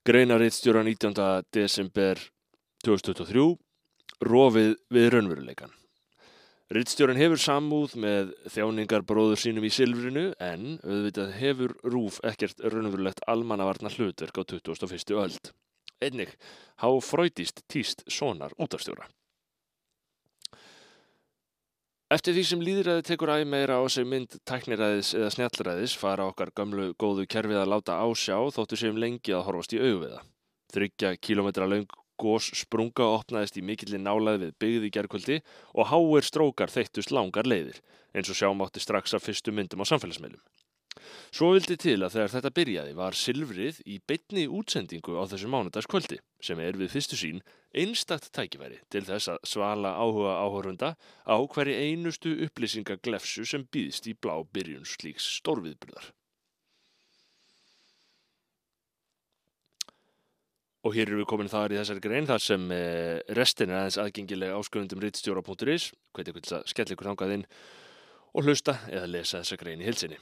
Greinarittstjóra 19. desember 2023, rofið við raunveruleikan. Rittstjóran hefur samúð með þjáningar bróður sínum í silfrinu en auðvitað hefur Rúf ekkert raunverulegt almannavarna hlutverk á 21. öld. Einnig, há fröytist týst sonar útafstjóra. Eftir því sem líðræði tekur æg meira á sig mynd tækniræðis eða snjallræðis fara okkar gamlu góðu kerfið að láta ásjá þóttu sem lengi að horfast í auðviða. Þryggja kílometra laung gós sprunga opnaðist í mikilli nálaði við byggði gerðkvöldi og háir strókar þeittust langar leiðir eins og sjá mátti strax af fyrstu myndum á samfélagsmeilum. Svo vildi til að þegar þetta byrjaði var Silfrið í beitni útsendingu á þessu mánudagskvöldi sem er við fyrstu sín einstakt tækifæri til þess að svala áhuga áhörunda á hverju einustu upplýsingaglefsu sem býðst í blá byrjun slíks stórviðbyrðar. Og hér erum við komin þar í þessari grein þar sem eh, restin er aðeins aðgengilega ásköfundum rittstjóra.is, hvernig vil það skella ykkur þangað inn og hlusta eða lesa þessa grein í hilsinni.